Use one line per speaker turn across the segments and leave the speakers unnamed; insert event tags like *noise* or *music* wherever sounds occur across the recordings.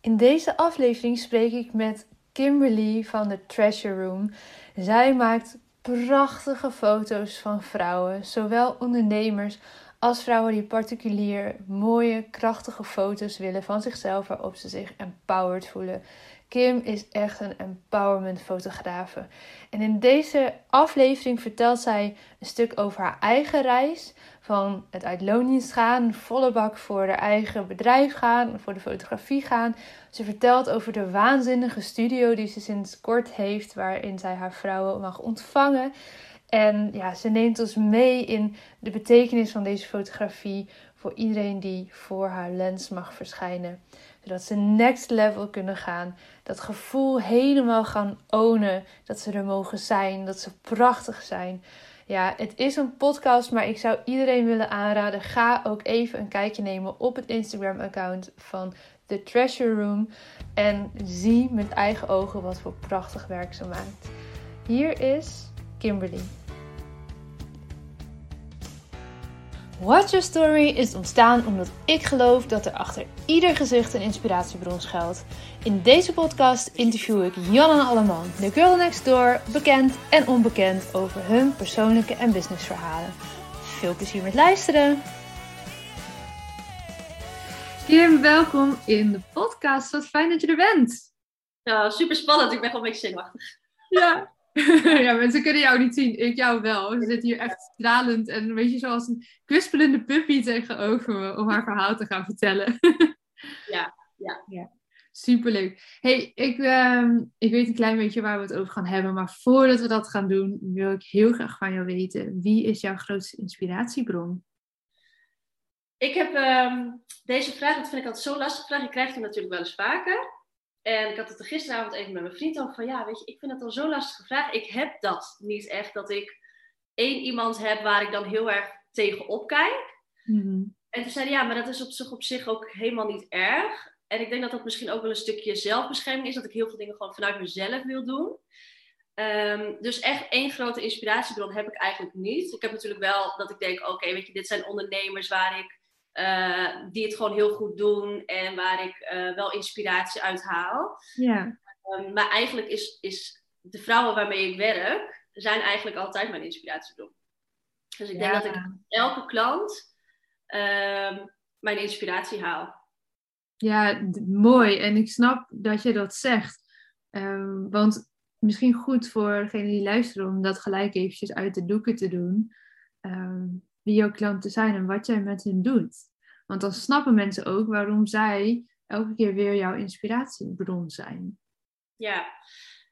In deze aflevering spreek ik met Kimberly van de Treasure Room. Zij maakt prachtige foto's van vrouwen, zowel ondernemers als vrouwen die particulier mooie, krachtige foto's willen van zichzelf waarop ze zich empowered voelen. Kim is echt een empowerment fotografe. En in deze aflevering vertelt zij een stuk over haar eigen reis. Van het uit loondienst gaan, volle bak voor haar eigen bedrijf gaan, voor de fotografie gaan. Ze vertelt over de waanzinnige studio die ze sinds kort heeft, waarin zij haar vrouwen mag ontvangen. En ja, ze neemt ons mee in de betekenis van deze fotografie voor iedereen die voor haar lens mag verschijnen. Zodat ze next level kunnen gaan. Dat gevoel helemaal gaan ownen. Dat ze er mogen zijn. Dat ze prachtig zijn. Ja, het is een podcast, maar ik zou iedereen willen aanraden. Ga ook even een kijkje nemen op het Instagram-account van The Treasure Room. En zie met eigen ogen wat voor prachtig werk ze maakt. Hier is Kimberly. Watch Your Story is ontstaan omdat ik geloof dat er achter ieder gezicht een inspiratiebron schuilt. In deze podcast interview ik Jan en Alleman, de girl next door, bekend en onbekend over hun persoonlijke en businessverhalen. Veel plezier met luisteren! Kim, welkom in de podcast. Wat fijn dat je er bent.
Ja, super spannend. Ik ben gewoon een beetje zenuwachtig.
Ja, *laughs* ja, mensen kunnen jou niet zien. Ik jou wel. Ze zit hier echt stralend en een beetje zoals een kwispelende puppy tegenover me om haar verhaal te gaan vertellen.
ja, ja.
ja. Superleuk. Hey, ik, uh, ik weet een klein beetje waar we het over gaan hebben, maar voordat we dat gaan doen, wil ik heel graag van jou weten. Wie is jouw grootste inspiratiebron?
Ik heb uh, deze vraag, dat vind ik altijd zo lastig vraag. Ik krijg die natuurlijk wel eens vaker. En ik had het er gisteravond even met mijn vriend over van ja, weet je, ik vind het al zo lastige vraag. Ik heb dat niet echt, dat ik één iemand heb waar ik dan heel erg tegenop kijk. Mm En toen zei hij, ja, maar dat is op zich, op zich ook helemaal niet erg. En ik denk dat dat misschien ook wel een stukje zelfbescherming is, dat ik heel veel dingen gewoon vanuit mezelf wil doen. Um, dus echt één grote inspiratiebron heb ik eigenlijk niet. Ik heb natuurlijk wel dat ik denk, oké, weet je, dit zijn ondernemers waar ik uh, die het gewoon heel goed doen en waar ik uh, wel inspiratie uit haal.
Ja.
Um, maar eigenlijk is, is de vrouwen waarmee ik werk, zijn eigenlijk altijd mijn inspiratiebron. Dus ik denk dat ik elke klant uh, mijn inspiratie haal.
Ja, mooi. En ik snap dat je dat zegt. Um, want misschien goed voor degenen die luisteren om dat gelijk eventjes uit de doeken te doen. Um, wie jouw klanten zijn en wat jij met hen doet. Want dan snappen mensen ook waarom zij elke keer weer jouw inspiratiebron zijn.
Ja,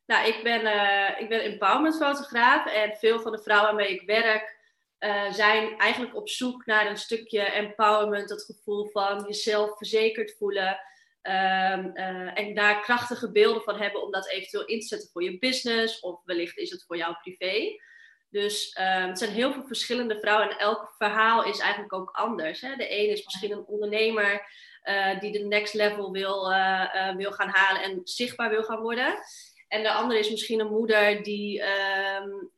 nou, ik ben, uh, ik ben empowerment fotograaf en veel van de vrouwen waarmee ik werk uh, zijn eigenlijk op zoek naar een stukje empowerment, het gevoel van jezelf verzekerd voelen. Um, uh, en daar krachtige beelden van hebben om dat eventueel in te zetten voor je business of wellicht is het voor jou privé. Dus um, het zijn heel veel verschillende vrouwen en elk verhaal is eigenlijk ook anders. Hè? De ene is misschien een ondernemer uh, die de next level wil, uh, uh, wil gaan halen en zichtbaar wil gaan worden. En de andere is misschien een moeder die um,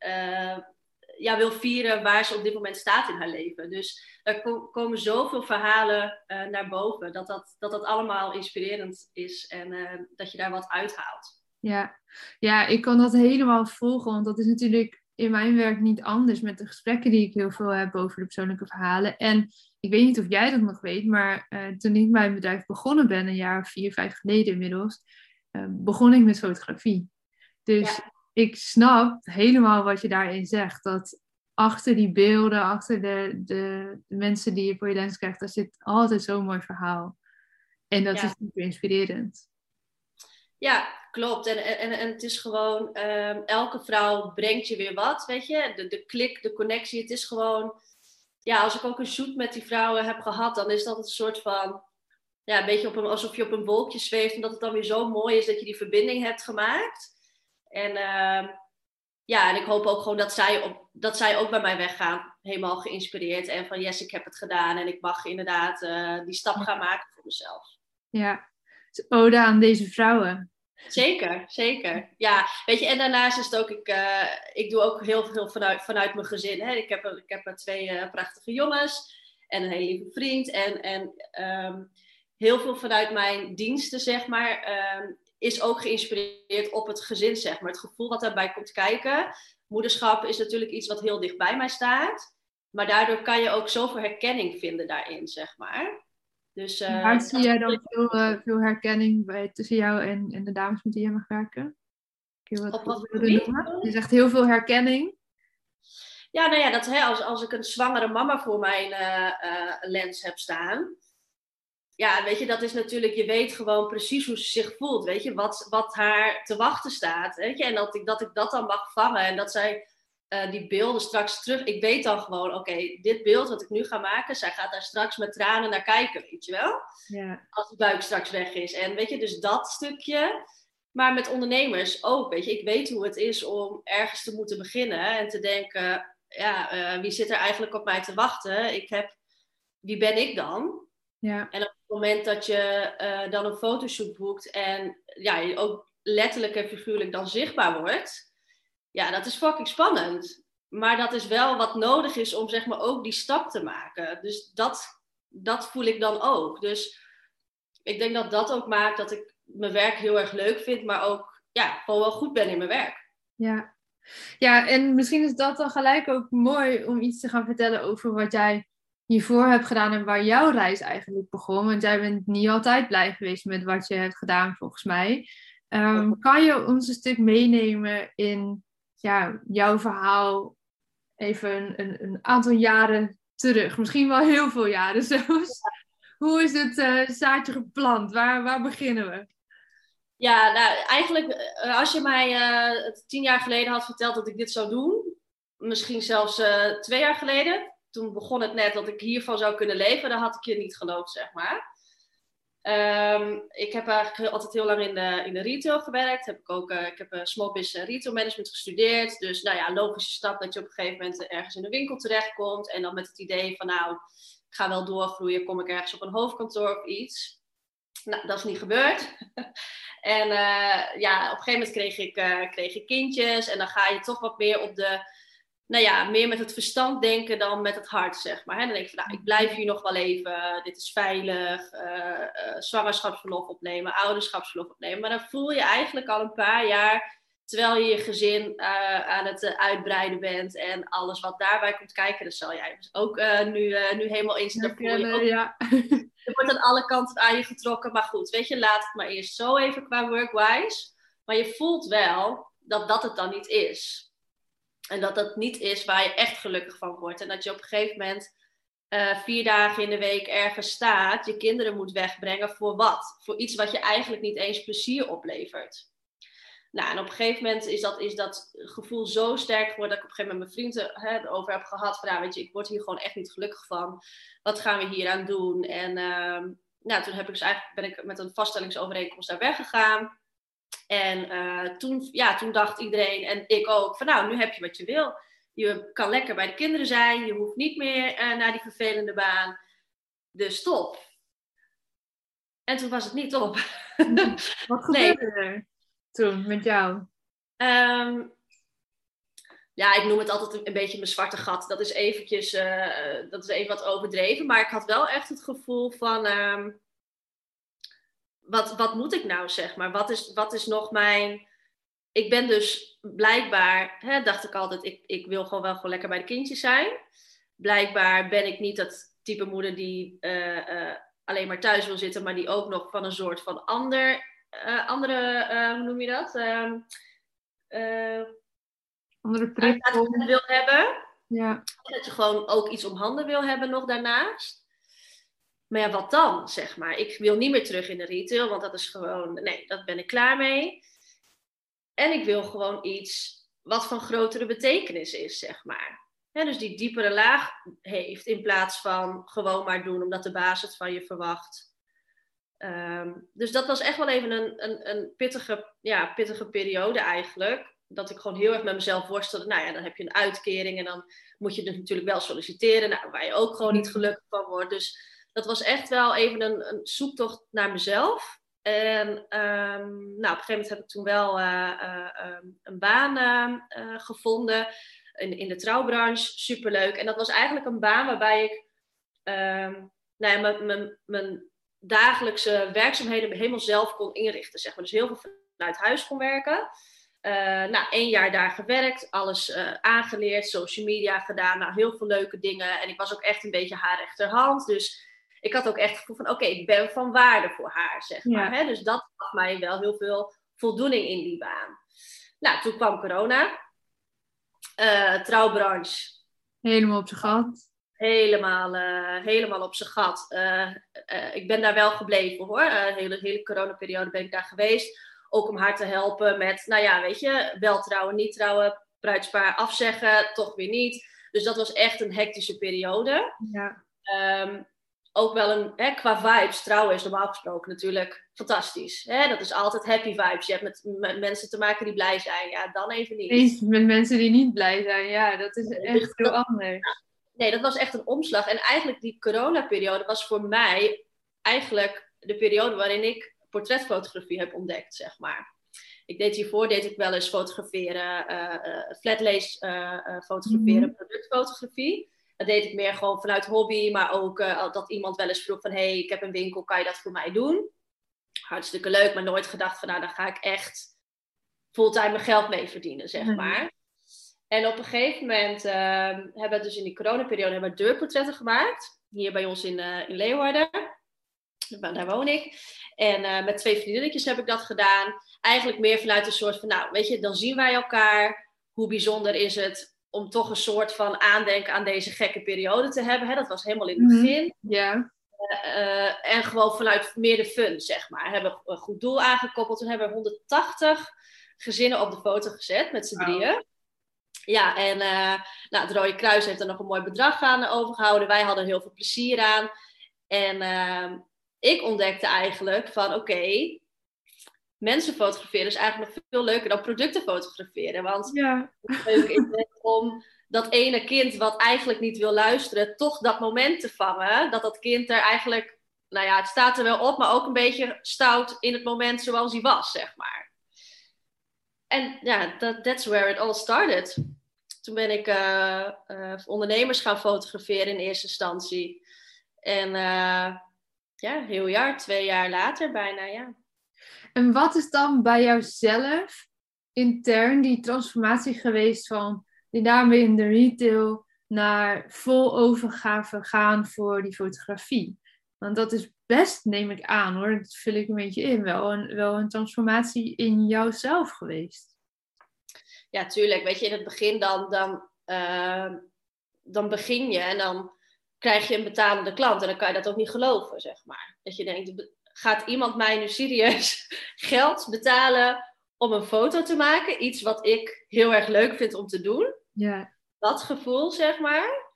ja, wil vieren waar ze op dit moment staat in haar leven. Dus er ko komen zoveel verhalen naar boven dat dat, dat dat allemaal inspirerend is en dat je daar wat uithaalt.
Ja. ja, ik kan dat helemaal volgen, want dat is natuurlijk in mijn werk niet anders met de gesprekken die ik heel veel heb over de persoonlijke verhalen. En ik weet niet of jij dat nog weet, maar uh, toen ik mijn bedrijf begonnen ben, een jaar of vier, vijf geleden inmiddels, uh, begon ik met fotografie. Dus ja. ik snap helemaal wat je daarin zegt. Dat achter die beelden, achter de, de, de mensen die je voor je lens krijgt, daar zit altijd zo'n mooi verhaal. En dat ja. is super inspirerend.
Ja, klopt. En, en, en het is gewoon, um, elke vrouw brengt je weer wat, weet je. De, de klik, de connectie, het is gewoon... Ja, als ik ook een shoot met die vrouwen heb gehad, dan is dat een soort van... Ja, een beetje op een, alsof je op een wolkje zweeft. Omdat het dan weer zo mooi is dat je die verbinding hebt gemaakt. En uh, ja, en ik hoop ook gewoon dat zij, op, dat zij ook bij mij weggaan. Helemaal geïnspireerd. En van yes, ik heb het gedaan. En ik mag inderdaad uh, die stap gaan maken voor mezelf.
Ja, ode aan deze vrouwen.
Zeker, zeker. Ja, weet je, en daarnaast is het ook, ik, uh, ik doe ook heel veel vanuit, vanuit mijn gezin. Hè. Ik, heb, ik heb twee uh, prachtige jongens en een hele lieve vriend. En, en um, heel veel vanuit mijn diensten, zeg maar, ehm, is ook geïnspireerd op het gezin, zeg maar. Het gevoel wat daarbij komt kijken. Moederschap is natuurlijk iets wat heel dicht bij mij staat. Maar daardoor kan je ook zoveel herkenning vinden daarin, zeg maar. Dus,
uh, Waar zie jij dan veel, uh, veel herkenning bij, tussen jou en, en de dames met wie je mag werken? Wat op wat Je zegt heel veel herkenning.
Ja, nou ja, dat, hè, als, als ik een zwangere mama voor mijn uh, lens heb staan. Ja, weet je, dat is natuurlijk, je weet gewoon precies hoe ze zich voelt. Weet je, wat, wat haar te wachten staat. Weet je, en dat ik, dat ik dat dan mag vangen. En dat zij uh, die beelden straks terug. Ik weet dan gewoon, oké, dit beeld wat ik nu ga maken, zij gaat daar straks met tranen naar kijken, weet je wel? Ja. Als de buik straks weg is. En weet je, dus dat stukje. Maar met ondernemers ook, weet je, ik weet hoe het is om ergens te moeten beginnen en te denken, ja, uh, wie zit er eigenlijk op mij te wachten? Ik heb, wie ben ik dan? Ja. En op het moment dat je uh, dan een fotoshoot boekt en ja, je ook letterlijk en figuurlijk dan zichtbaar wordt, ja, dat is fucking spannend. Maar dat is wel wat nodig is om zeg maar ook die stap te maken. Dus dat, dat voel ik dan ook. Dus ik denk dat dat ook maakt dat ik mijn werk heel erg leuk vind, maar ook ja, gewoon wel goed ben in mijn werk.
Ja. ja, en misschien is dat dan gelijk ook mooi om iets te gaan vertellen over wat jij hiervoor hebt gedaan en waar jouw reis eigenlijk begon. Want jij bent niet altijd blij geweest met wat je hebt gedaan, volgens mij. Um, kan je ons een stuk meenemen in ja, jouw verhaal even een, een, aantal jaren terug. Misschien wel heel veel jaren *laughs* zelfs. Hoe is het uh, zaadje geplant? Waar, waar beginnen we?
Ja, nou, eigenlijk eh, als je mij uh, tien jaar geleden had verteld dat ik dit zou doen, misschien zelfs twee jaar geleden, toen begon het net dat ik hiervan zou kunnen leven, dan had ik je niet geloofd, zeg maar. Um, ik heb eigenlijk altijd heel lang in de, in de retail gewerkt. Heb ik, ook, uh, ik heb uh, small business retail management gestudeerd. Dus nou ja, logische stap dat je op een gegeven moment ergens in de winkel terechtkomt. En dan met het idee van nou, ik ga wel doorgroeien. Kom ik ergens op een hoofdkantoor of iets. Nou, dat is niet gebeurd. *laughs* en uh, ja, op een gegeven moment kreeg ik, kreeg ik kindjes. En dan ga je toch wat meer op de nou ja, meer met het verstand denken dan met het hart, zeg maar. Hè? Dan denk je van, nou, ik blijf hier nog wel even, dit is veilig, uh, uh, zwangerschapsverlof opnemen, ouderschapsverlof opnemen. Maar dan voel je eigenlijk al een paar jaar, terwijl je je gezin uh, aan het uitbreiden bent en alles wat daarbij komt kijken, dat zal jij dus ook nu, nu helemaal eens in voel ja. *laughs* Er wordt aan alle kanten aan je getrokken, maar goed, weet je, laat het maar eerst zo even qua workwise. Maar je voelt wel dat dat het dan niet is. En dat dat niet is waar je echt gelukkig van wordt. En dat je op een gegeven moment uh, vier dagen in de week ergens staat, je kinderen moet wegbrengen voor wat? Voor iets wat je eigenlijk niet eens plezier oplevert. Nou, en op een gegeven moment is dat, is dat gevoel zo sterk geworden dat ik op een gegeven moment mijn vrienden hè, over heb gehad. Van, nou, weet je, ik word hier gewoon echt niet gelukkig van. Wat gaan we hier aan doen? En uh, nou, toen heb ik dus eigenlijk, ben ik met een vaststellingsovereenkomst daar weggegaan. En uh, toen, ja, toen dacht iedereen, en ik ook, van nou, nu heb je wat je wil. Je kan lekker bij de kinderen zijn, je hoeft niet meer uh, naar die vervelende baan. Dus stop. En toen was het niet op. *laughs*
Wat gebeurde er toen met jou? Um,
ja, ik noem het altijd een, beetje mijn zwarte gat. Dat is eventjes, uh, dat is even wat overdreven. Maar ik had wel echt het gevoel van... Um, wat, wat moet ik nou, zeg maar? Wat is, wat is nog mijn... Ik ben dus blijkbaar, hè, dacht ik altijd, ik, ik wil gewoon wel gewoon lekker bij de kindjes zijn. Blijkbaar ben ik niet dat type moeder die uh, uh, alleen maar thuis wil zitten, maar die ook nog van een soort van ander, uh, andere, hoe noem je dat? Ehm,
andere prikkel
wil hebben. Ja. Dat je gewoon ook iets om handen wil hebben nog daarnaast. Maar ja, wat dan, zeg maar? Ik wil niet meer terug in de retail, want dat is gewoon, nee, dat ben ik klaar mee. En ik wil gewoon iets wat van grotere betekenis is, zeg maar. dus die diepere laag heeft in plaats van gewoon maar doen omdat de baas het van je verwacht. Ehm, dus dat was echt wel even een, een, een pittige, ja, pittige periode eigenlijk. Dat ik gewoon heel erg met mezelf worstelde. Nou ja, dan heb je een uitkering en dan moet je dus natuurlijk wel solliciteren. Nou, waar je ook gewoon niet gelukkig van wordt. Dus dat was echt wel even een, een zoektocht naar mezelf. En um, nou, op een gegeven moment heb ik toen wel uh, uh, een baan uh, gevonden in, in de trouwbranche. Superleuk. En dat was eigenlijk een baan waarbij ik nou ja, mijn, dagelijkse werkzaamheden helemaal zelf kon inrichten. Zeg maar. Dus heel veel vanuit huis kon werken. Nou, één jaar daar gewerkt, alles aangeleerd, social media gedaan, nou, heel veel leuke dingen. En ik was ook echt een beetje haar rechterhand. Dus ik had ook echt het gevoel van, oké, ik ben van waarde voor haar, zeg maar. Hè? Dus dat gaf mij wel heel veel voldoening in die baan. Nou, toen kwam corona. Uh, trouwbranche.
Helemaal op zijn gat.
Helemaal, helemaal op zijn gat. ik ben daar wel gebleven hoor. De hele, hele coronaperiode ben ik daar geweest ook om haar te helpen met, nou ja, weet je, wel trouwen, niet trouwen, bruidspaar afzeggen, toch weer niet. Dus dat was echt een hectische periode.
Ja.
Um, ook wel een, hè, qua vibes, trouwen is normaal gesproken natuurlijk fantastisch. Hè? Dat is altijd happy vibes. Je hebt met, met, mensen te maken die blij zijn. Ja, dan even niet.
Eens met mensen die niet blij zijn. Ja, dat is echt heel anders.
Nee, dat was echt een omslag. En eigenlijk die coronaperiode was voor mij eigenlijk de periode waarin ik portretfotografie heb ontdekt, zeg maar. Ik deed hiervoor deed ik wel eens fotograferen, uh, flatlace uh, fotograferen, mm productfotografie. Dat deed ik meer gewoon vanuit hobby, maar ook dat iemand wel eens vroeg van, hey, ik heb een winkel, kan je dat voor mij doen? Hartstikke leuk, maar nooit gedacht van, nou, daar ga ik echt fulltime mijn geld mee verdienen, zeg mhm. maar. En op een gegeven moment ehm, hebben we dus in die coronaperiode hebben we deurportretten gemaakt. Hier bij ons in, in Leeuwarden. Daar woon ik. En uh, met twee vriendinnetjes heb ik dat gedaan. Eigenlijk meer vanuit een soort van, nou, weet je, dan zien wij elkaar. Hoe bijzonder is het om toch een soort van aandenken aan deze gekke periode te hebben. Hè? Dat was helemaal in het mhm. begin.
Ja.
Uh, en gewoon vanuit meer de fun, zeg maar. Hebben een goed doel aangekoppeld. Toen hebben we 180 gezinnen op de foto gezet met z'n drieën. Ja, en uh, nou, het Rode Kruis heeft er nog een mooi bedrag aan overgehouden. Wij hadden heel veel plezier aan. En ehm, ik ontdekte eigenlijk van oké, mensen fotograferen is eigenlijk nog veel leuker dan producten fotograferen. Want
ja.
het leuk is om dat ene kind wat eigenlijk niet wil luisteren, toch dat moment te vangen. Dat dat kind er eigenlijk, nou ja, het staat er wel op, maar ook een beetje stout in het moment zoals hij was, zeg maar. En ja, that, that's where it all started. Toen ben ik uh, uh, ondernemers gaan fotograferen in eerste instantie. En uh, ja, heel jaar, twee jaar later bijna, ja.
En wat is dan bij jouzelf intern die transformatie geweest van die daarmee in de retail naar vol overgave gaan voor die fotografie? Want dat is best, neem ik aan hoor, dat vul ik een beetje in, wel een, wel een transformatie in jouzelf geweest.
Ja, tuurlijk. Weet je, in het begin dan, dan, uh, dan begin je en dan krijg je een betalende klant. En dan kan je dat ook niet geloven, zeg maar. Dat je denkt, gaat iemand mij nu serieus *laughs* geld betalen om een foto te maken? Iets wat ik heel erg leuk vind om te doen.
Ja.
Dat gevoel, zeg maar.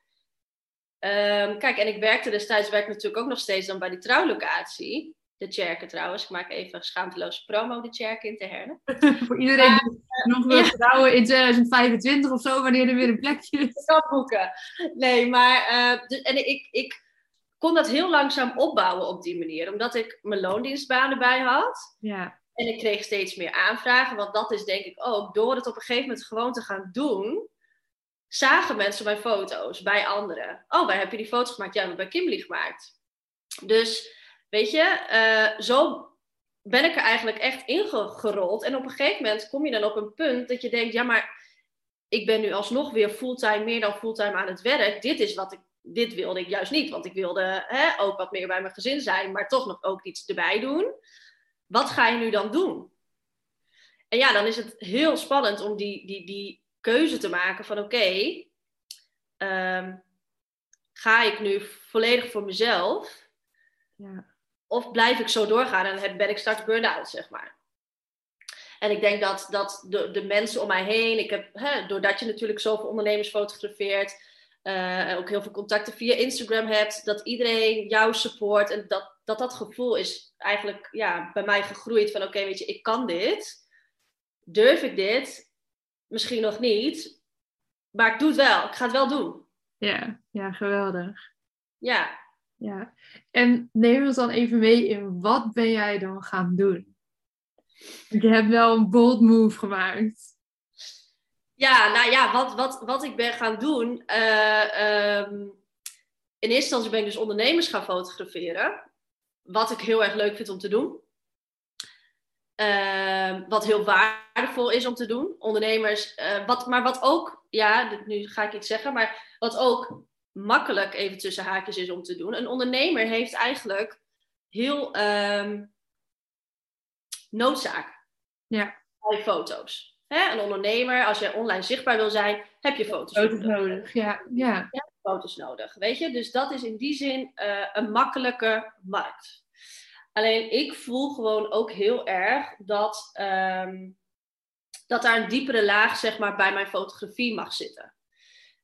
Um, kijk, en ik werkte destijds, werk natuurlijk ook nog steeds dan bij die trouwlocatie de Tjerken trouwens. Ik maak even een schaamteloze promo, de Tjerken in Herne. *laughs*
Voor iedereen die nog wil trouwen in 2025 of zo, wanneer er weer een plekje is. *laughs*
Kan boeken. Nee, maar uh, en ik, ik kon dat heel langzaam opbouwen op die manier. Omdat ik mijn loondienstbanen bij had.
Ja.
En ik kreeg steeds meer aanvragen. Want dat is denk ik ook, door het op een gegeven moment gewoon te gaan doen... zagen mensen mijn foto's bij anderen. Oh, waar heb je die foto's gemaakt? Ja, bij Kimberly gemaakt. Dus Weet je, uh, zo ben ik er eigenlijk echt ingerold. En op een gegeven moment kom je dan op een punt dat je denkt, ja, maar ik ben nu alsnog weer fulltime, meer dan fulltime aan het werk. Dit is wat ik, dit wilde ik juist niet, want ik wilde hè, ook wat meer bij mijn gezin zijn, maar toch nog ook iets erbij doen. Wat ga je nu dan doen? En ja, dan is het heel spannend om die, die, die keuze te maken van oké, ehm, ga ik nu volledig voor mezelf?
Ja.
Of blijf ik zo doorgaan en ben ik straks burn-out, zeg maar. En ik denk dat, dat de, de mensen om mij heen, ik heb, hè, doordat je natuurlijk zoveel ondernemers fotografeert, uh, ook heel veel contacten via Instagram hebt, dat iedereen jou support. En dat dat, dat gevoel is eigenlijk ja, bij mij gegroeid van oké, weet je, ik kan dit. Durf ik dit? Misschien nog niet. Maar ik doe het wel. Ik ga het wel doen.
Ja, ja geweldig.
Ja,
ja, en neem ons dan even mee in wat ben jij dan gaan doen? Je hebt wel een bold move gemaakt.
Ja, nou ja, wat, wat, wat ik ben gaan doen. Uh, um, in eerste instantie ben ik dus ondernemers gaan fotograferen. wat ik heel erg leuk vind om te doen. Ehm, wat heel waardevol is om te doen. Ondernemers, uh, wat, maar wat ook, ja, nu ga ik iets zeggen, maar wat ook makkelijk even tussen haakjes is om te doen. Een ondernemer heeft eigenlijk heel um, noodzaak
ja.
bij foto's. Hè? Een ondernemer, als je online zichtbaar wil zijn, heb je foto's,
foto's nodig. Ja, ja.
Je foto's nodig, weet je. Dus dat is in die zin uh, een makkelijke markt. Alleen ik voel gewoon ook heel erg dat, um, dat daar een diepere laag zeg maar, bij mijn fotografie mag zitten.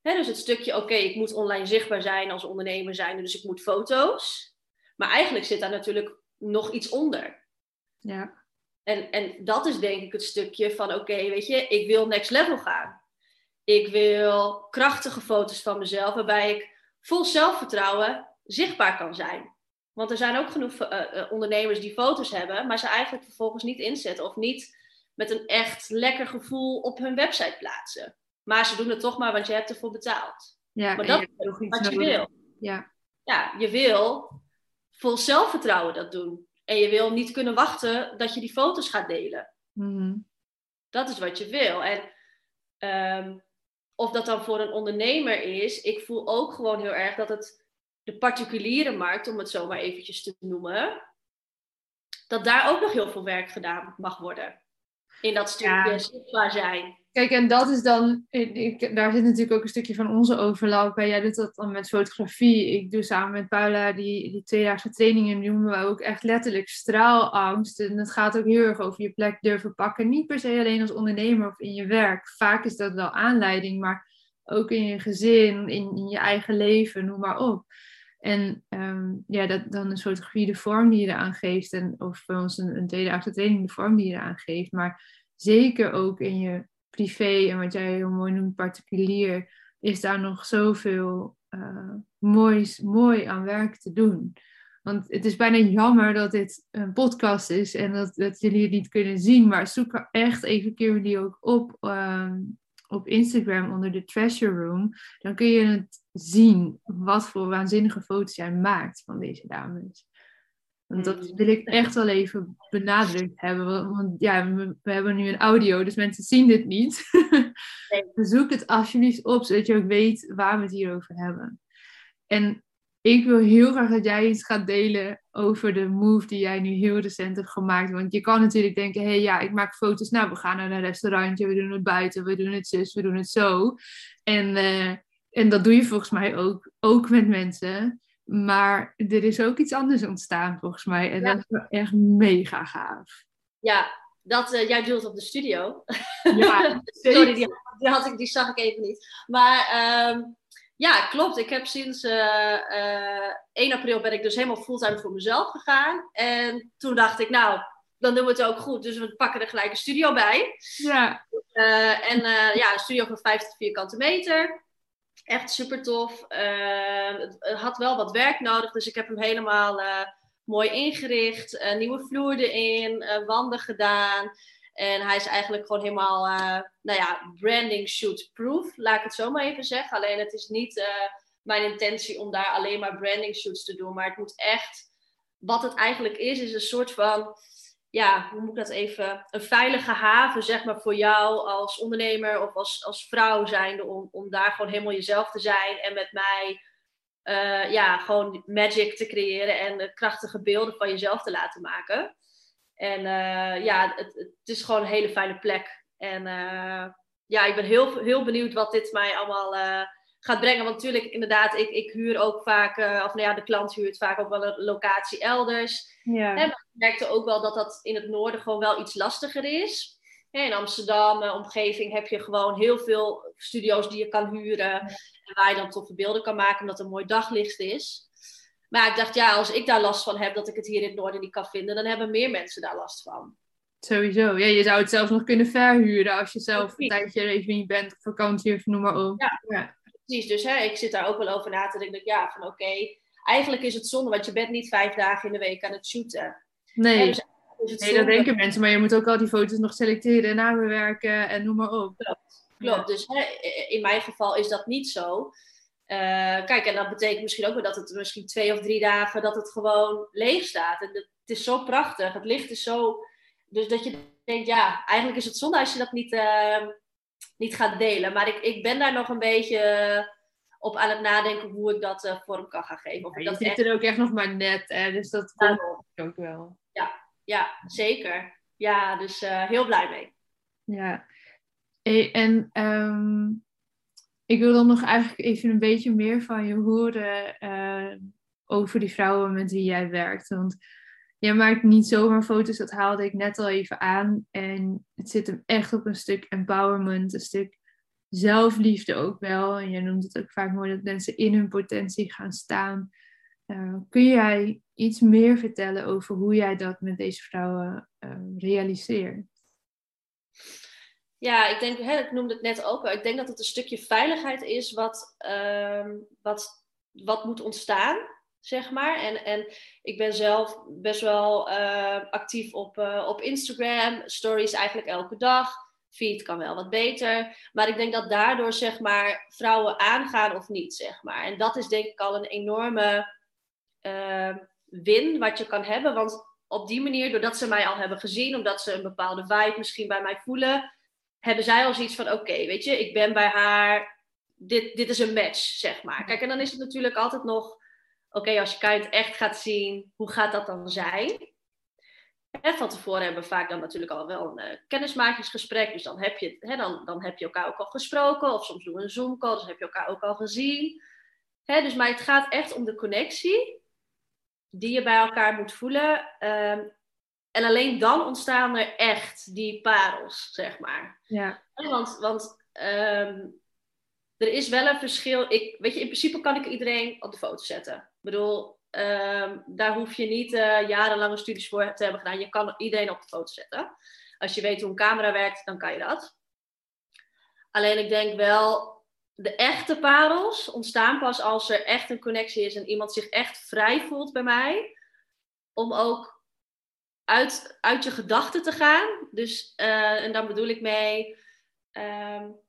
dus het stukje, oké, ik moet online zichtbaar zijn als ondernemer zijn, dus ik moet foto's. Maar eigenlijk zit daar natuurlijk nog iets onder.
Ja.
En, en dat is denk ik het stukje van, oké, weet je, ik wil next level gaan. Ik wil krachtige foto's van mezelf, waarbij ik vol zelfvertrouwen zichtbaar kan zijn. Want er zijn ook genoeg uh, ondernemers die foto's hebben, maar ze eigenlijk vervolgens niet inzetten of niet met een echt lekker gevoel op hun website plaatsen. Maar ze doen het toch maar, want je hebt ervoor betaald.
Ja,
maar dat is wat je wil.
Ja.
ja, je wil vol zelfvertrouwen dat doen. En je wil niet kunnen wachten dat je die foto's gaat delen.
Mm
Dat is wat je wil. En um, of dat dan voor een ondernemer is, ik voel ook gewoon heel erg dat het de particuliere markt, om het zo maar eventjes te noemen, dat daar ook nog heel veel werk gedaan mag worden. In dat stukje ja. zichtbaar zijn.
Kijk, en dat is dan, ik, daar zit natuurlijk ook een stukje van onze overlap bij. Jij doet dat dan met fotografie. Ik doe samen met Paula die, die tweedaagse trainingen, noemen we ook echt letterlijk straalangst. En het gaat ook heel erg over je plek durven pakken. Niet per se alleen als ondernemer of in je werk. Vaak is dat wel aanleiding, maar ook in je gezin, in, in je eigen leven, noem maar op. En um, ja, dat, dan is fotografie de vorm die je eraan geeft. En, of bij ons een, een tweede training de vorm die je eraan geeft. Maar zeker ook in je privé en wat jij heel mooi noemt, particulier, is daar nog zoveel uh, moois, mooi aan werk te doen. Want het is bijna jammer dat dit een podcast is en dat, dat jullie het niet kunnen zien. Maar zoek echt even die ook op um, op Instagram onder de Treasure Room, dan kun je het zien wat voor waanzinnige foto's jij maakt van deze dames. Want dat mm. wil ik echt wel even benadrukt hebben. Want ja, we, hebben nu een audio, dus mensen zien dit niet. *laughs* Nee. Zoek het alsjeblieft op, zodat je ook weet waar we het hier over hebben. En ik wil heel graag dat jij iets gaat delen over de move die jij nu heel recent hebt gemaakt. Want je kan natuurlijk denken, hé hey, ja, ik maak foto's. Nou, we gaan naar een restaurantje, we doen het buiten, we doen het zus, we doen het zo. En, uh, en dat doe je volgens mij ook, ook met mensen. Maar er is ook iets anders ontstaan volgens mij. En dat is wel echt mega gaaf.
Ja, dat, uh, jij doet op de studio. Ja, *laughs* Sorry, die, die, had ik, die zag ik even niet. Maar... Uh, ja, klopt. Ik heb sinds uh, uh, 1 april ben ik dus helemaal fulltime voor mezelf gegaan. En toen dacht ik, nou, dan doen we het ook goed. Dus we pakken er gelijk een studio bij.
Ja.
En ja, een studio van 50 vierkante meter. Echt super tof. het had wel wat werk nodig, dus ik heb hem helemaal mooi ingericht. nieuwe vloer erin, wanden gedaan. En hij is eigenlijk gewoon helemaal, nou ja, branding shoot proof, laat ik het zo maar even zeggen. Alleen het is niet mijn intentie om daar alleen maar branding shoots te doen. Maar het moet echt, wat het eigenlijk is, is een soort van, ja, hoe moet ik dat even, een veilige haven, zeg maar, voor jou als ondernemer of als, als vrouw zijnde. Om, om daar gewoon helemaal jezelf te zijn en met mij, uh, ja, gewoon magic te creëren en krachtige beelden van jezelf te laten maken. En uh, ja, het, het, is gewoon een hele fijne plek. En uh, ja, ik ben heel, heel benieuwd wat dit mij allemaal gaat brengen. Want natuurlijk, inderdaad, ik, ik huur ook vaak, of nou ja, de klant huurt vaak ook wel een locatie elders.
Ja.
En ik merkte ook wel dat dat in het noorden gewoon wel iets lastiger is. In Amsterdam, omgeving, heb je gewoon heel veel studio's die je kan huren. En waar je dan toffe beelden kan maken, omdat er mooi daglicht is. Maar ik dacht, ja, als ik daar last van heb, dat ik het hier in het noorden niet kan vinden, dan hebben meer mensen daar last van.
Sowieso. Ja, je zou het zelfs nog kunnen verhuren als je zelf een tijdje even niet bent, vakantie of noem maar op.
Ja, ja. Precies. Dus hè, ik zit daar ook wel over na te denken. Ik ja, van oké, eigenlijk is het zonde, want je bent niet vijf dagen in de week aan het shooten.
Nee. dus nee, dat denken mensen, maar je moet ook al die foto's nog selecteren en nabewerken en noem maar op.
Klopt. Klopt. Dus hè, in mijn geval is dat niet zo. Eh, kijk, en dat betekent misschien ook wel dat het misschien twee of drie dagen dat het gewoon leeg staat. En het is zo prachtig, het licht is zo. Dus dat je denkt, ja, eigenlijk is het zonde als je dat niet, uh, niet gaat delen. Maar ik, ik ben daar nog een beetje op aan het nadenken hoe ik dat uh, vorm kan gaan geven. Of
ja,
dat
zit er ook echt nog maar net, hè? dus dat komt ook wel.
Ja, ja zeker. Ja, dus uh, heel blij mee.
Ja, hey, en um, ik wil dan nog eigenlijk even een beetje meer van je horen uh, over die vrouwen met wie jij werkt. Want jij maakt niet zomaar foto's, dat haalde ik net al even aan. En het zit hem echt op een stuk empowerment, een stuk zelfliefde ook wel. En jij noemt het ook vaak mooi dat mensen in hun potentie gaan staan. Uh, kun jij iets meer vertellen over hoe jij dat met deze vrouwen uh, realiseert?
Ja, ik denk, hè, ik noemde het net ook al, ik denk dat het een stukje veiligheid is wat, uh, wat, wat moet ontstaan, zeg maar. En, en ik ben zelf best wel actief op, op Instagram, stories eigenlijk elke dag feed kan wel wat beter. Maar ik denk dat daardoor, zeg maar, vrouwen aangaan of niet, zeg maar. En dat is denk ik al een enorme uh, win wat je kan hebben. Want op die manier, doordat ze mij al hebben gezien, omdat ze een bepaalde vibe misschien bij mij voelen, hebben zij al zoiets van: oké, weet je, ik ben bij haar. Dit, dit is een match, zeg maar. Kijk, en dan is het natuurlijk altijd nog: oké, als je het echt gaat zien, hoe gaat dat dan zijn? En van tevoren hebben we vaak dan natuurlijk al wel een uh, kennismakingsgesprek. Dus dan heb, je, hè, dan, dan heb je elkaar ook al gesproken. Of soms doen we een Zoom-call, dus heb je elkaar ook al gezien. Hè, dus, maar het gaat echt om de connectie die je bij elkaar moet voelen. Um, en alleen dan ontstaan er echt die parels, zeg maar.
Ja.
Want, want um, er is wel een verschil. Ik, weet je, in principe kan ik iedereen op de foto zetten. Ik bedoel, Um, daar hoef je niet uh, jarenlange studies voor te hebben gedaan. Je kan iedereen op de foto zetten. Als je weet hoe een camera werkt, dan kan je dat. Alleen ik denk wel, de echte parels ontstaan pas als er echt een connectie is en iemand zich echt vrij voelt bij mij. Om ook uit, uit je gedachten te gaan. Dus, uh, en dan bedoel ik mee. Um,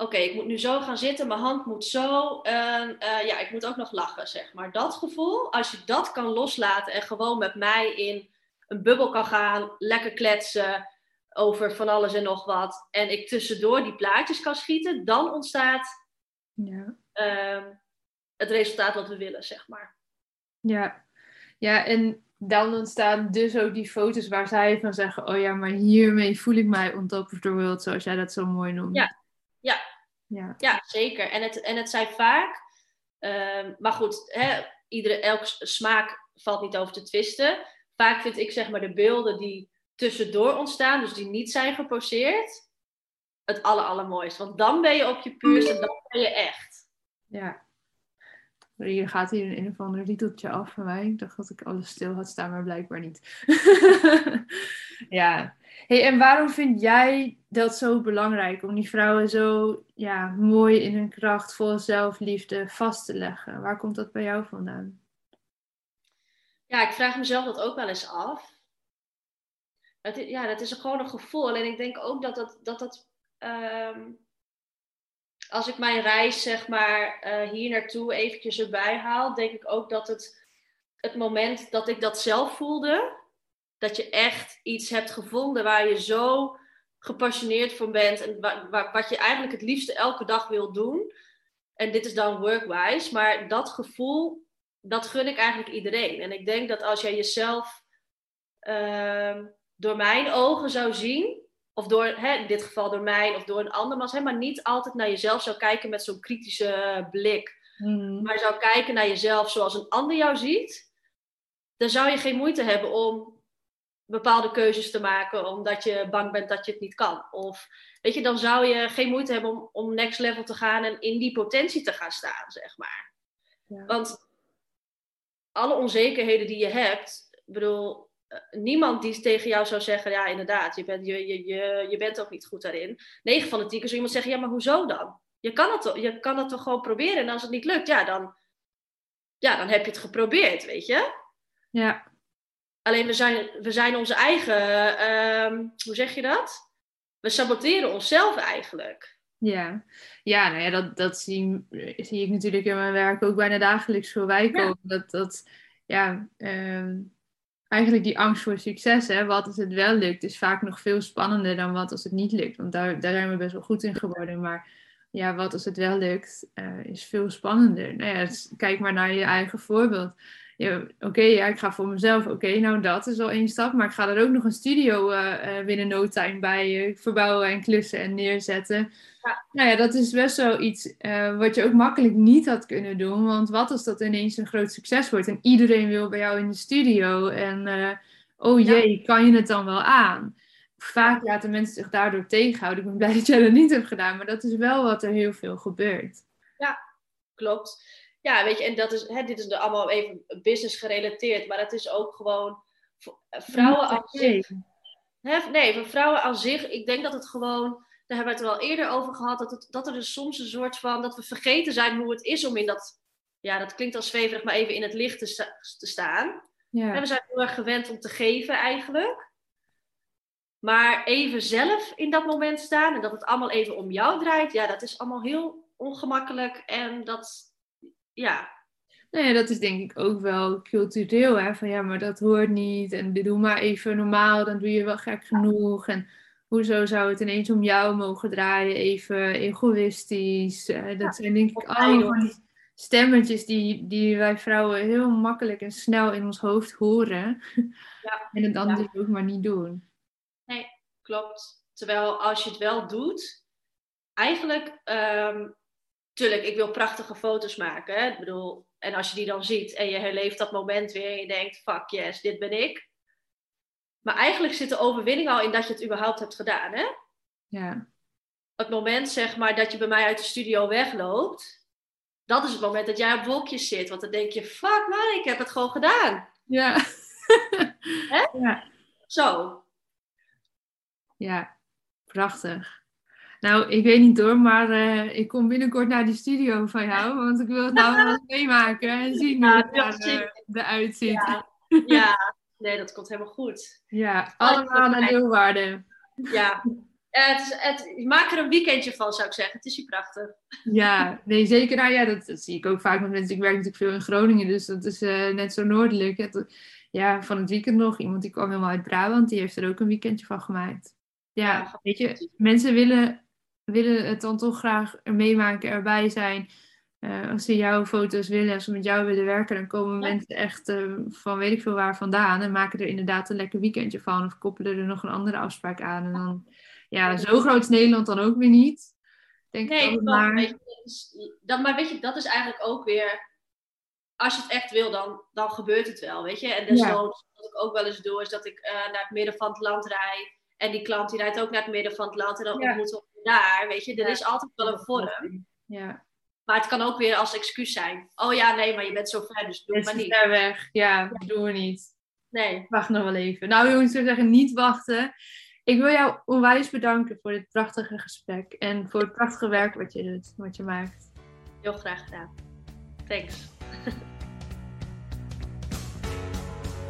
oké, ik moet nu zo gaan zitten, mijn hand moet zo. En uh, ja, ik moet ook nog lachen, zeg maar. Dat gevoel, als je dat kan loslaten en gewoon met mij in een bubbel kan gaan, lekker kletsen over van alles en nog wat. En ik tussendoor die plaatjes kan schieten, dan ontstaat
ja.
uh, het resultaat wat we willen, zeg maar.
Ja, ja en dan ontstaan dus ook die foto's waar zij van zeggen: Oh ja, maar hiermee voel ik mij on top of the world, zoals jij dat zo mooi noemt.
Ja, ja.
Ja.
ja, zeker. En het, en het zijn vaak, uh, maar goed, hè, iedere, elk smaak valt niet over te twisten. Vaak vind ik zeg maar de beelden die tussendoor ontstaan, dus die niet zijn geposeerd, het aller, allermooiste. Want dan ben je op je puurste, dan ben je echt.
Ja. Hier gaat hier een, een of ander rieteltje af van mij. Ik dacht dat ik alles stil had staan, maar blijkbaar niet. *laughs* ja. Hey, en waarom vind jij dat zo belangrijk om die vrouwen zo ja, mooi in hun kracht, vol zelfliefde vast te leggen? Waar komt dat bij jou vandaan?
Ja, ik vraag mezelf dat ook wel eens af. Het, ja, dat is gewoon een gevoel. En ik denk ook dat dat. dat, dat um, als ik mijn reis, zeg maar, uh, hier naartoe eventjes erbij haal, denk ik ook dat het, het moment dat ik dat zelf voelde, dat je echt iets hebt gevonden waar je zo gepassioneerd voor bent en wat je eigenlijk het liefste elke dag wil doen. En dit is dan workwise, maar dat gevoel, dat gun ik eigenlijk iedereen. En ik denk dat als jij jezelf uh, door mijn ogen zou zien, of door, hè, in dit geval door mij of door een ander, maar, hè, maar niet altijd naar jezelf zou kijken met zo'n kritische blik.
Mm.
Maar zou kijken naar jezelf zoals een ander jou ziet, dan zou je geen moeite hebben om bepaalde keuzes te maken omdat je bang bent dat je het niet kan. Of weet je, dan zou je geen moeite hebben om, om next level te gaan en in die potentie te gaan staan, zeg maar.
Ja.
Want alle onzekerheden die je hebt, bedoel, niemand die tegen jou zou zeggen, ja inderdaad, je bent, je, je, je, je bent ook niet goed daarin. 9 van de 10 keer zou iemand zeggen, ja maar hoezo dan? Je kan, het, je kan het toch gewoon proberen en als het niet lukt, ja dan, ja, dan heb je het geprobeerd, weet je?
Ja.
Alleen we zijn, we zijn onze eigen, uh, hoe zeg je dat? We saboteren onszelf eigenlijk.
Ja, ja, nou ja, dat, dat zie, zie ik natuurlijk in mijn werk ook bijna dagelijks voorbij komen. Dat, dat, ja, ehm, eigenlijk die angst voor succes, hè, wat als het wel lukt, is vaak nog veel spannender dan wat als het niet lukt. Want daar, daar zijn we best wel goed in geworden. Maar ja, wat als het wel lukt, uh, is veel spannender. Nou ja, dus kijk maar naar je eigen voorbeeld ja, oké, ja, ik ga voor mezelf. Oké, nou dat is al één stap. Maar ik ga er ook nog een studio uh, binnen no time bij uh, verbouwen en klussen en neerzetten. Ja. Nou ja, dat is best wel iets wat je ook makkelijk niet had kunnen doen. Want wat als dat ineens een groot succes wordt en iedereen wil bij jou in de studio? En oh jee, kan je het dan wel aan? Vaak laten mensen zich daardoor tegenhouden. Ik ben blij *laughs* dat jij dat niet hebt gedaan, maar dat is wel wat er heel veel gebeurt.
Ja, klopt ja, weet je, en dat is, hè, dit is allemaal even business gerelateerd, maar het is ook gewoon vrouwen als zich. Hè, nee, voor vrouwen als zich, ik denk dat het gewoon, daar hebben we het er wel eerder over gehad, dat, het, dat er dus soms een soort van, dat we vergeten zijn hoe het is om in dat, ja, dat klinkt als zweverig, maar even in het licht te, te staan. Ja. En we zijn heel erg gewend om te geven eigenlijk. Maar even zelf in dat moment staan en dat het allemaal even om jou draait, ja, dat is allemaal heel ongemakkelijk en dat, ja.
Nou ja, dat is denk ik ook wel cultureel. Hè? Van ja, maar dat hoort niet. En doe maar even normaal, dan doe je wel gek genoeg. En hoezo zou het ineens om jou mogen draaien? Even egoïstisch. dat zijn denk ik allemaal stemmetjes die, die wij vrouwen heel makkelijk en snel in ons hoofd horen. *laughs* Ja. en het dan ja. dus ook maar niet doen.
Nee, klopt. Terwijl als je het wel doet, eigenlijk ehm, tuurlijk, ik wil prachtige foto's maken. Hè? Ik bedoel, en als je die dan ziet en je herleeft dat moment weer en je denkt, fuck yes, dit ben ik. Maar eigenlijk zit de overwinning al in dat je het überhaupt hebt gedaan, hè?
Ja.
Het moment, zeg maar, dat je bij mij uit de studio wegloopt, dat is het moment dat jij op wolkjes zit. Want dan denk je, fuck man, ik heb het gewoon gedaan.
Ja. *laughs*
Hè? Ja. Zo.
Ja, prachtig. Nou, ik weet niet door, maar uh, ik kom binnenkort naar die studio van jou, want ik wil het nou wel eens meemaken en zien hoe het uh, eruit ziet.
Ja. *laughs* ja. nee, dat komt helemaal goed.
Ja, allemaal naar Leeuwarden.
Ja, het is, het, maak er een weekendje van, zou ik zeggen. Het is hier prachtig.
Ja, nee, zeker. Nou ja, dat, dat zie ik ook vaak met mensen. Ik werk natuurlijk veel in Groningen, dus dat is uh, net zo noordelijk. Het, ja, van het weekend nog. Iemand die kwam helemaal uit Brabant, die heeft er ook een weekendje van gemaakt. Ja, ja weet je, mensen willen willen het dan toch graag meemaken, erbij zijn. Uh, als ze jouw foto's willen, als ze met jou willen werken, dan komen mensen echt uh, van weet ik veel waar vandaan en maken er inderdaad een lekker weekendje van of koppelen er nog een andere afspraak aan. En dan, ja, zo groot is Nederland dan ook weer niet. Denk
nee, ik maar... Weet je, dat, maar weet je, dat is eigenlijk ook weer, als je het echt wil, dan, dan gebeurt het wel, weet je. En desnoods, ja. wat ik ook wel eens doe, is dat ik uh, naar het midden van het land rijd. En die klant die rijdt ook naar het midden van het land en dan ja. ontmoeten daar, weet je. Er is altijd wel een vorm.
Ja.
Maar het kan ook weer als excuus zijn. Oh ja, nee, maar je bent zo ver, dus doe het maar niet.
ver weg. Ja, ja, doen we niet.
Nee.
Wacht nog wel even. Nou jongens, ik zeggen, niet wachten. Ik wil jou onwijs bedanken voor dit prachtige gesprek. En voor het prachtige werk wat je doet, wat je maakt.
Heel graag gedaan. Thanks.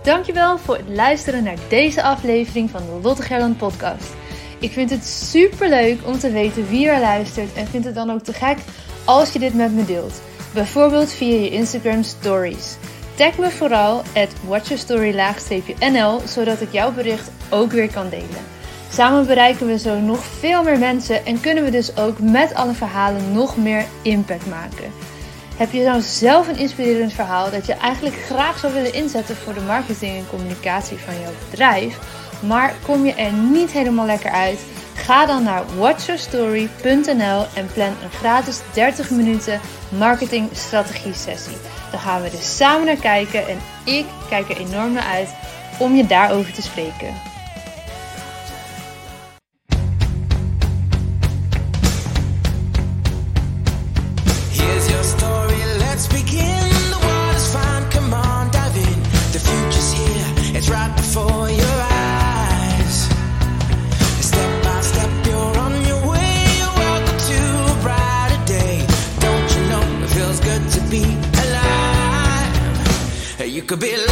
Dankjewel voor het luisteren naar deze aflevering van de Lotte Gerland podcast. Ik vind het super leuk om te weten wie er luistert en vind het dan ook te gek als je dit met me deelt. Bijvoorbeeld via je Instagram stories. Tag me vooral at watchyourstory-nl zodat ik jouw bericht ook weer kan delen. Samen bereiken we zo nog veel meer mensen en kunnen we dus ook met alle verhalen nog meer impact maken. Heb je nou zelf een inspirerend verhaal dat je eigenlijk graag zou willen inzetten voor de marketing en communicatie van jouw bedrijf? Maar kom je er niet helemaal lekker uit? Ga dan naar watchyourstory.nl en plan een gratis 30 minuten marketing strategie sessie. Dan gaan we er samen naar kijken en ik kijk er enorm naar uit om je daarover te spreken. Could be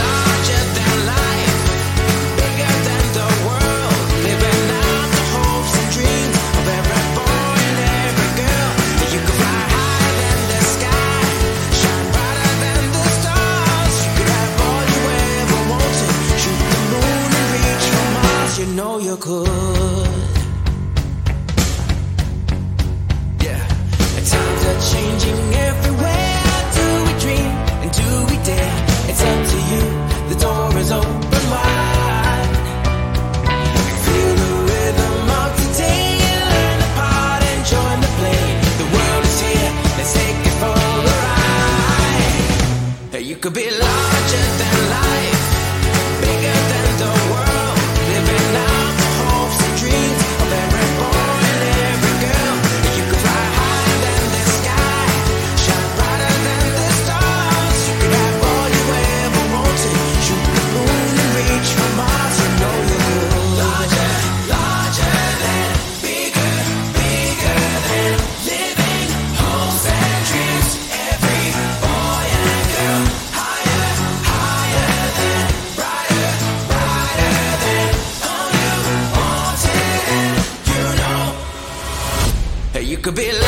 could be. Like